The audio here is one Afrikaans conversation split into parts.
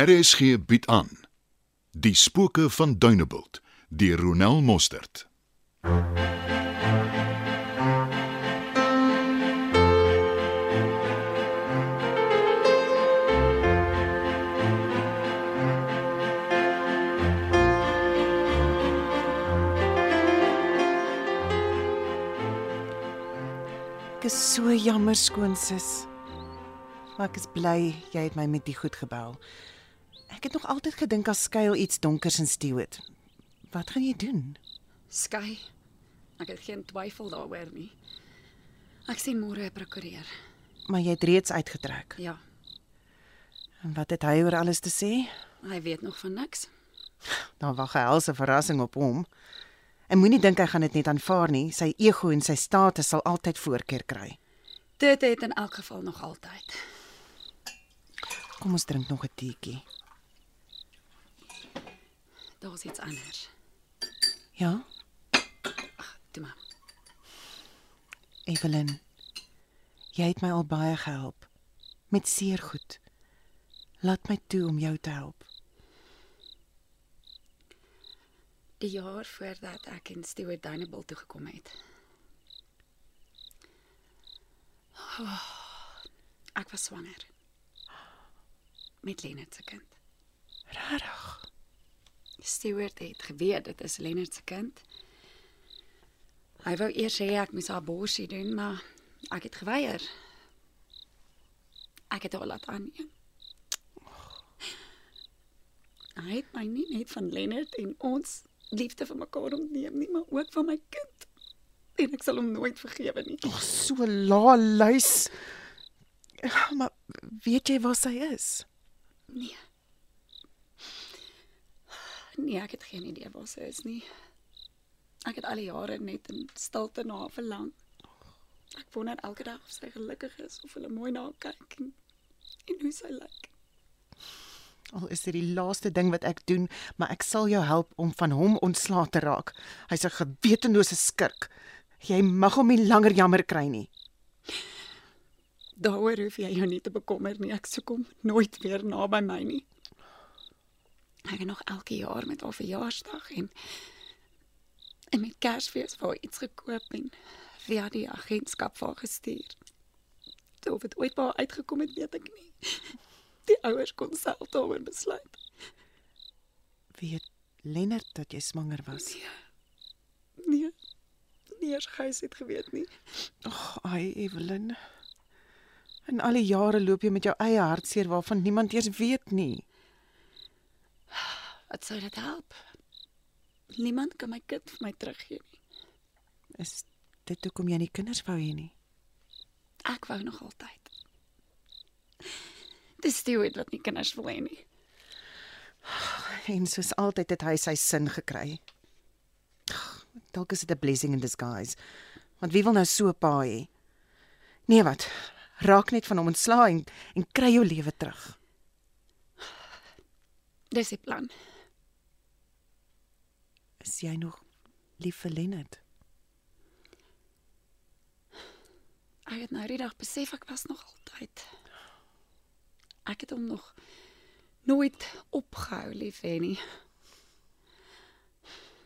RSG bied aan Die spooke van Dunebuld deur Ronel Mostert. Ek is so jammer skoonsis. Maar ek is bly jy het my met die goed gebel. Ek het nog altyd gedink as skuil iets donkers in Stewart. Wat gaan jy doen? Sky. Ek het geen twyfel daaroor nie. Ek sien môre 'n prokureur. Maar jy het reeds uitgetrek. Ja, En wat het hy oor alles te sê? hy weet nog van niks. Dan wag 'n helse verrassing op hom. En moenie dink hy gaan dit net aanvaar nie. Sy ego en sy status sal altyd voorkeur kry. Dit het in elk geval nog altyd. Kom ons drink nog 'n teetjie. Daar's iets anders. Ja, Toe maar. Evelyn. Jy het my al baie gehelp met seer goed. Laat my toe om jou te help. Die jaar voordat ek in Stewart Dunebuld toe gekom het. Oh, ek was swanger. Met Leonard se kind. Regtig? Stewart het geweet dit is Leonard se kind. Hy wou eers sê ek moes abortus doen, maar ek het geweier. Ek het hom laat aanneem. Hy het my nie net van Leonard en ons liefde vir mekaar ontneem nie, maar ook van my kind. En ek sal hom nooit vergewe nie. Ag, so laaluis. Maar weet jy waar sy is? Nee. Nee, ek het geen idee waar sy is nie. Ek het al die jare net in stilte na haar verlang. Ek wonder elke dag of sy gelukkig is of hulle mooi na haar kyk en, en hoe sy lyk. Al is dit die laaste ding wat ek doen, maar ek sal jou help om van hom ontslae te raak. Hy's 'n gewetenlose skurk. Jy mag hom nie langer jammer kry nie. Daaroor hoef jy jou nie te bekommer nie. Ek soek hom nooit weer naby my nie. Ek nog elke jaar met haar verjaarsdag en en met Kersfees vir haar iets gekoop en via die agentskap vir haar gestuur. Toe of dit ooit by haar uitgekom het, weet ek nie. Die ouers kon self daaroor besluit. Weet Lennard dat jy swanger was? Nee. Nie eens gys het geweet nie. Ag, ai Evelyn. In al die jare loop jy met jou eie hartseer waarvan niemand eers weet nie. Wat sou dit help? Niemand kan my kind vir my teruggee nie. Is dit hoekom jy nie kinders wou hê nie? Ek wou nog altyd. Dis Stewart wat nie kinders wil hê nie. En soos altyd het hy sy sin gekry. Dalk is dit 'n blessing in disguise. Want wie wil nou so 'n pa hê? Nee wat? Raak net van hom ontslaa en en kry jou lewe terug. Dis die plan. Is jy nog lief vir Lennard? Ek het nou die dag besef ek was nog altyd. Ek het hom nog nooit opgehou lief hê nie.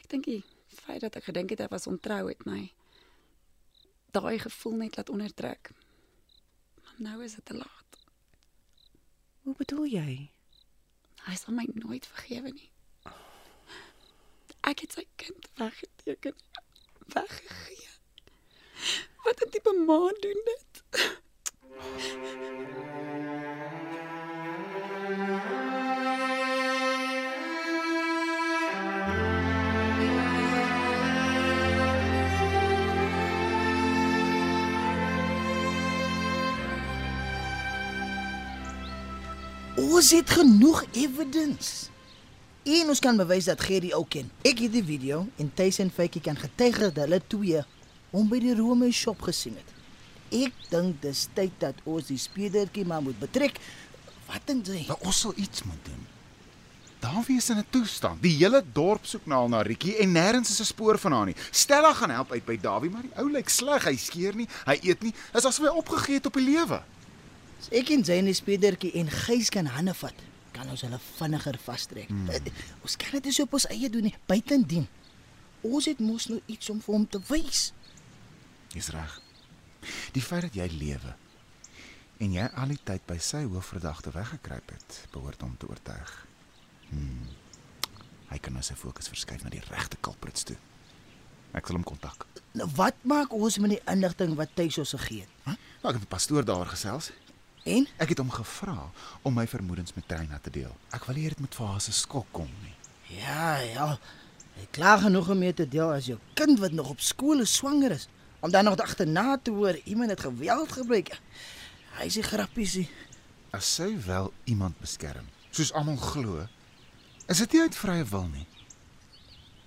Ek dink die feit dat ek gedink het hy was ontrou het my daai gevoel net laat onderdruk. Maar nou is dit te laat. Hoe bedoel jy? Hy sal my nooit vergewe nie. Ek het sy kind weggeteken, weggegee. Wat 'n tipe ma doen dit? Ons het genoeg evidence. En ons kan bewys dat Gerry ook ken. Ek het die video en Tuis en Fakie kan getuig dat hulle twee hom by die Rome shop gesien het. Ek dink dis tyd dat ons die speedertjie maar moet betrek. Wat dink jy? Maar ons sal iets moet doen. Davie is in 'n toestand. Die hele dorp soek na haar na Rietjie en nêrens is 'n spoor van haar nie. Stella gaan help uit by Davie, maar die ou lyk sleg. Hy skeer nie, hy eet nie. Is asof hy opgegee het op die lewe. As ek en Jane die speedertjie en Gys kan hande vat, kan ons hulle vinniger vastrek. Hmm. Ons kan dit so op ons eie doen nie. Buitendien, ons het mos nou iets om vir hom te wys. Dis reg. Die feit dat jy lewe en jy al die tyd by sy hoofverdagte weggekruip het, behoort hom te oortuig. Hmm. Hy kan nou sy fokus verskuif na die regte culprits toe. Ek sal hom kontak. Nou wat maak ons met die inligting wat Tuis ons gegee het? Huh? Nou, ek het met die pastoor daar gesels. En Ek het hom gevra om my vermoedens met Trina te deel. Ek wil hê dit moet vir haar se skok kom nie. ja, ja. Ek klaar genoeg om mee te deel as jou kind wat nog op skool is swanger is. Om dan nog agterna te hoor iemand het geweld gebruik. Hy is nie grappies nie. As sy wel iemand beskerm, soos almal glo, is dit nie uit vrye wil nie.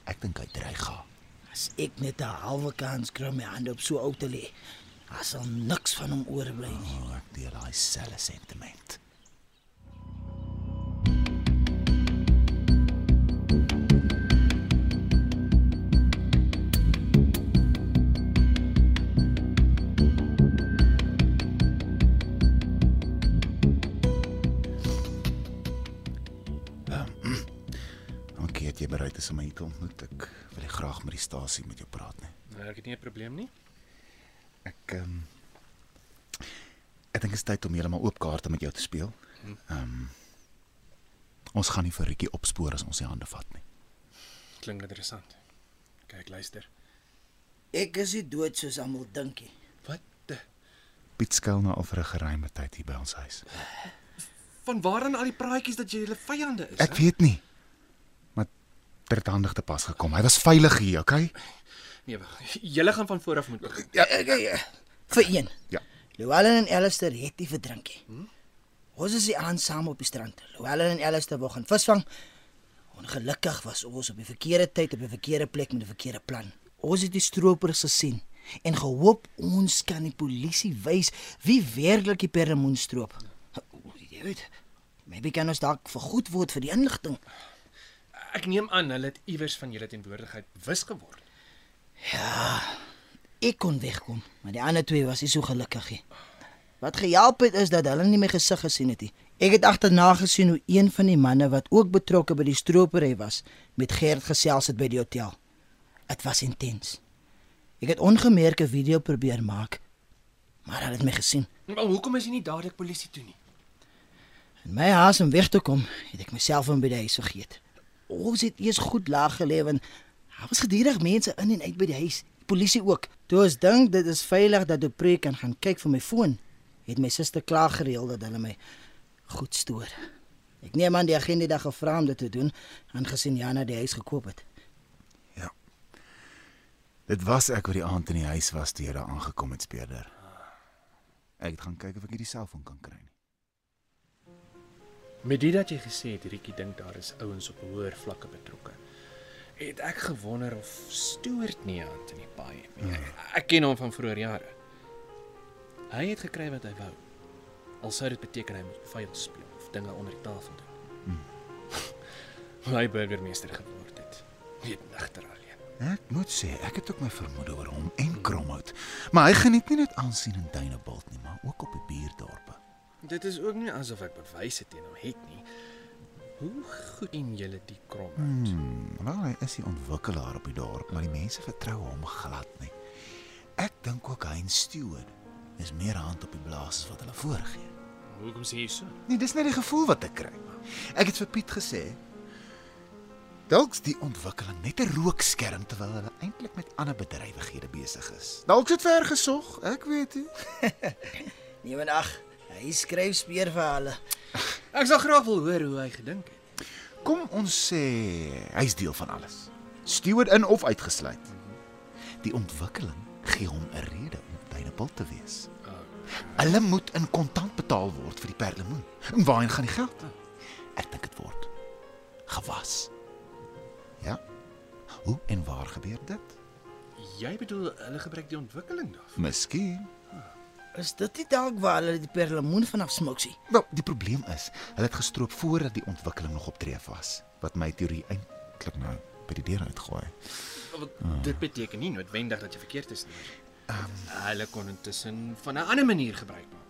Ek dink hy dreig haar. As ek net 'n halwe kans kry om my hande op so ou te lê, dan sal niks van hom oorbly nie. Oh, ek deel daai selfe sentiment. Dankie dat jy bereid is om my hier te ontmoet. Ek wil graag met die stasie met jou praat nie. Nou, ek het nie 'n probleem nie. Ek ehm um, ek dink dit is tyd om heeltemal oop kaarte met jou te speel. Ehm um, ons gaan nie vir Rikkie opspoor as ons sy hande vat nie. Klink interessant. Kyk, luister. Ek is nie dood soos almal dink nie. Wat? Piet skuil nou al vir 'n geruime tyd hier by ons huis. van waar dan al die praatjies dat jy hulle vyande is? Ek weet nie. Maar dit het handig te pas gekom. Hy was veilig hier, okay? Nee. Julle gaan van voor af moet begin. Ja, ek ja. vir een. Ja. Llewellyn en Alistair het nie verdrinkie. Hmm? Ons is die aand saam op die strand. Llewellyn en Alistair wou gaan visvang. Ongelukkig was ons op die verkeerde tyd op die verkeerde plek met 'n verkeerde plan. Ons het die stroopers gesien en gehoop ons kan die polisie wys wie werklik die perlemoen stroop. Jy weet, maybe kan ons dalk vergoed word vir die inligting. Ek neem aan hulle het iewers van julle teenwoordigheid bewus geword. Ek kon wegkom, maar die ander twee was nie so gelukkig nie. Wat gehelp het is dat hulle nie my gesig gesien het nie. Ek het agterna gesien hoe een van die manne wat ook betrokke by die stropery was, met Gert gesels het by die hotel. Dit was intens. Ek het ongemerke video probeer maak, maar hulle het my gesien. Maar hoekom is jy nie dadelik polisie toe nie? In my haas om weg te kom, het ek myself in by die huis vergeet. Ons het eers goed laag geleef en daar was gedurig mense in en uit by die huis, die polisie ook. Toe ons dink dit is veilig dat Dupree kan gaan kyk vir my foon, het my suster klaar gereël dat hulle my goed stoor. Ek neem aan die agent het daar gevra om dit te doen, aangesien Jana die huis gekoop het. Ja. Dit was ek wat die aand in die huis was toe jy daar aangekom het, speurder. Ek het gaan kyk of ek hierdie selfoon kan kry. nie. Met dit dat jy gesê het Rikkie dink daar is ouens op hoër vlakke betrokke. Het ek gewonder of Stuart nie hand in die paai nie. Ek ken hom van vroeër jare. Hy het gekry wat hy wou. Al sou dit beteken hy moet vuil speel of dinge onder die tafel doen. Hoe hy burgemeester geword het. Weet nigter alleen. Ek moet sê, ek het ook my vermoede oor hom en Kromhout. Maar hy geniet nie net aansien in Duinebult nie, maar ook op die buurdorpe. Dit is ook nie asof ek bewyse teen hom het nie. Hoe goed ken julle die krom? Hmm. Hmm, wel, hy is die ontwikkelaar op die dorp, maar die mense vertrou hom glad nie. Ek dink ook hy en Stewart is meer hand op die blaas as wat hulle voorgee. Hoekom sê jy so? Nee, dis net die gevoel wat ek kry. Ek het vir Piet gesê Dalk's die ontwikkeling net 'n rookskerm terwyl hulle eintlik met ander bedrywighede besig is. Dalk's dit ver gesog, ek weet nie. Nee, maar ag, hy skryf speurverhale. Ek sal graag wil hoor hoe hy gedink het. Kom ons sê hy's deel van alles. Steward in of uitgesluit. Die ontwikkeling gee hom 'n rede om duinebul te wees. Hulle moet in kontant betaal word vir die perlemoen. En waarheen gaan die geld? Ek dink dit word gewas. Ja. Hoe en waar gebeur dit? Jy bedoel hulle gebruik die ontwikkeling daarvan? Miskien. Is dit nie dalk waar hulle die perlemoen vanaf smoksie? Wel, die probleem is, hulle het gestroop voordat die ontwikkeling nog op tree was, wat my teorie eintlik nou by die deur uitgooi. Want dit beteken nie noodwendig dat jy verkeerd is nie. Um, hulle kon intussen van 'n ander manier gebruik maak.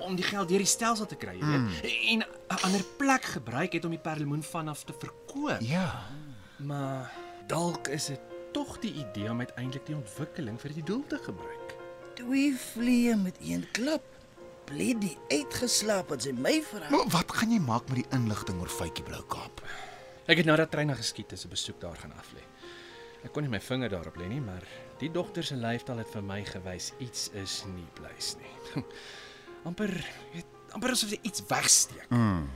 om die geld deur die stelsel te kry, jy weet. En 'n ander plek gebruik het om die perlemoen vanaf te verkoop. Ja. Maar dalk is dit tog die idee om uiteindelik die ontwikkeling vir die doel te gebruik. Twee vliee met een klap. Bly die uitgeslaap as jy my vra. Maar wat gaan jy maak met die inligting oor Fytjie Bloukaap? Ek het nadat treine geskiet is 'n besoek daar gaan aflê. Ek kon nie my vinger daarop lê nie, maar die dogter se lyfstaal het vir my gewys iets is nie pleis nie. amper weet amper asof jy iets wegsteek. Mm.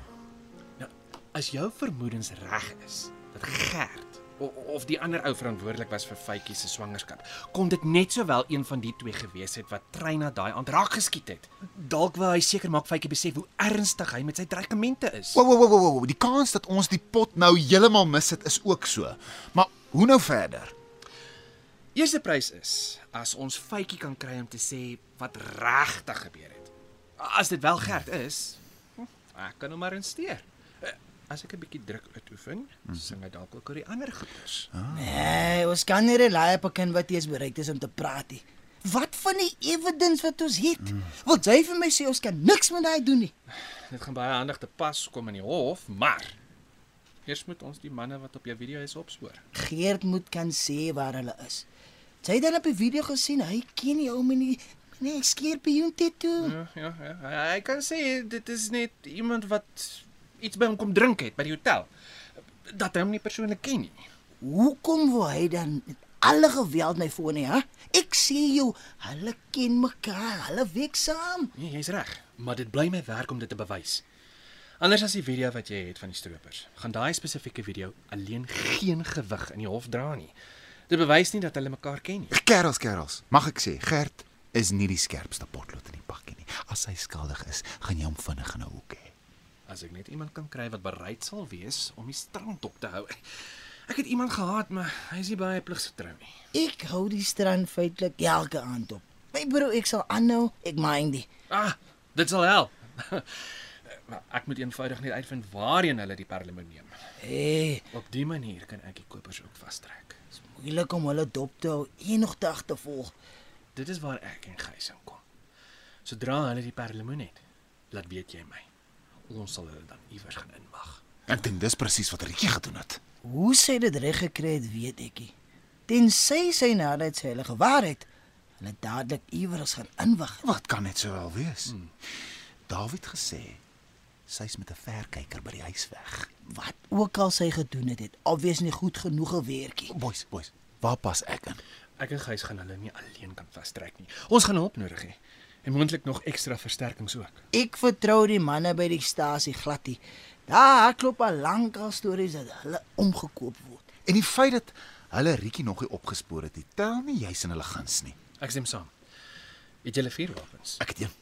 Nou, as jou vermoedens reg is dat Gert of, of die ander ou verantwoordelik was vir Faitjie se swangerskap, kon dit net sowel een van die twee gewees het wat treina daai aand raak geskiet het. Dalk wou hy seker maak Faitjie besef hoe ernstig hy met sy dreigemente is. Wow, wow, wow, wow, die kans dat ons die pot nou heeltemal mis het is ook so. Maar hoe nou verder? Eerste prys is as ons Faitjie kan kry om te sê wat regtig gebeur het. As dit wel Gert is, hm, ek kan hom maar insteer. As ek 'n bietjie druk uitoefen, sing hy dalk ook oor die ander goeders. Nee, ons kan nie rely op 'n kind wat eers bereid is om te praat nie. Wat van die evidence wat ons het? Mm. Wil jy vir my sê ons kan niks met daai doen nie? Dit gaan baie handig te pas kom in die hof, maar eers moet ons die manne wat op jou video is opspoor. Geert moet kan sê waar hulle is. Jy het dan op die video gesien, hy ken nie ou menie nee, skeerpioen toe. Ja, ja, ja. Hy, hy kan sê dit is net iemand wat iets by hom kom drink het by die hotel. Dat hy hom nie persoonlik ken nie. Hoekom wou hy dan met alle geweld my voor nie, hè? Ek sê jou, hulle ken mekaar, hulle werk saam. Nee, jy's reg, maar dit bly my werk om dit te bewys. Anders as die video wat jy het van die stroopers, gaan daai spesifieke video alleen geen gewig in die hof dra nie. Dit bewys nie dat hulle mekaar ken nie. Kerels, kerels, mag ek sê, Gert is nie die skerpste potlood in die pakkie nie. As hy skuldig is, gaan jy hom vinnig in 'n hoek hê. As ek net iemand kan kry wat bereid sal wees om die strand op te hou. Ek het iemand gehad, maar hy is nie baie pligsgetrou nie. Ek hou die strand feitelik elke aand op. My broer, ek sal aanhou, ek mind die. Ah, dit sal help. maar ek moet eenvoudig net uitvind waarheen hulle die perlemoen neem. Hey, Op die manier kan ek die kopers ook vastrek. is moeilik om hulle dop te hou en nog te agtervolg. Dit is waar ek en Gys inkom. Sodra hulle die perlemoen het, laat weet jy my. Ons sal hulle dan iewers gaan inwag. Ek dink dis presies wat Rietjie gedoen het. Hoe sy dit reg gekry het, weet ek nie. Tensy sy nadat sy hulle gewaar het, hulle dadelik iewers gaan inwag. Wat kan net sowel wees? Hmm. David gesê sy's met 'n verkyker by die huis weg. Wat ook al sy gedoen het, het obvious nie goed genoeg gewerkie. Boys, boys, waar pas ek in? Ek en Gys gaan hulle nie alleen kan vastrek nie. Ons gaan hulp nodig hê en moontlik nog ekstra versterkings ook. Ek vertrou die manne by die stasie glad nie. Daar klop al lank al stories dat hulle omgekoop word. En die feit dat hulle Rietjie nog nie opgespoor het nie, tel nie juis in hulle guns nie. Ek stem saam. Het julle vuurwapens? Ek het een.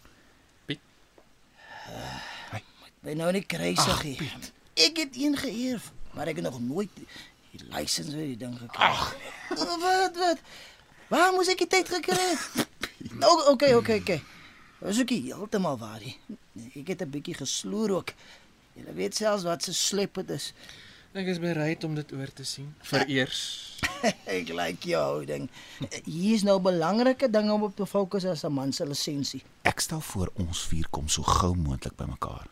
By nou nie kruisig Ag, nie. Piet. Ek het een geërf, maar ek het nog nooit die lisensie vir die ding gekry. Ag, wat wat? Waar moes ek die tyd gekry het? Nou, okay, okay, okay. Was ook nie heeltemal waar nie. Ek het 'n bietjie gesloer ook. Jy weet selfs wat se slep dit is. Ek is bereid om dit oor te sien. Vereers. ek like jou houding. Hier is nou belangrike dinge om op te fokus as 'n man se lisensie. Ek stel voor ons vier kom so gou moontlik bymekaar.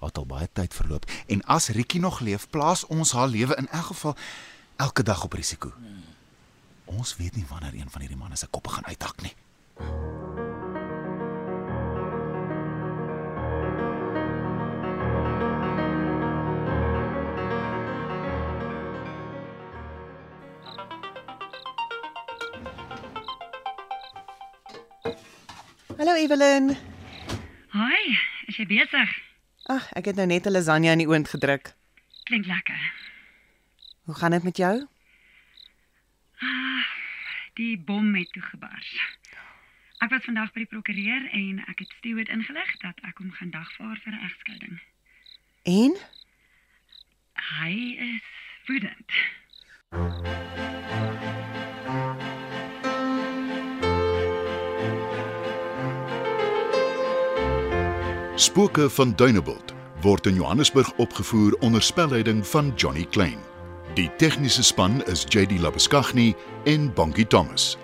Het al baie tyd verloop en as Rietjie nog leef, plaas ons haar lewe in elk geval elke dag op risiko. Ons weet nie wanneer een van hierdie manne se koppe gaan uithak nie. Hallo Evelyn. Hi, is jy besig? Ag, ek het nou net 'n lasagne in die oond gedruk. Klink lekker. Hoe gaan dit met jou? Die bom het toegebars. Ek was vandag by die prokureur en ek het Stewart ingelig dat ek hom gaan dagvaar vir 'n egskeiding. En? Hy is woedend. Spooke van Dunebuld word in Johannesburg opgevoer onder spelleiding van Johnny Klein. Die tegniese span is JD Labuskaghni en Bongie Thomas.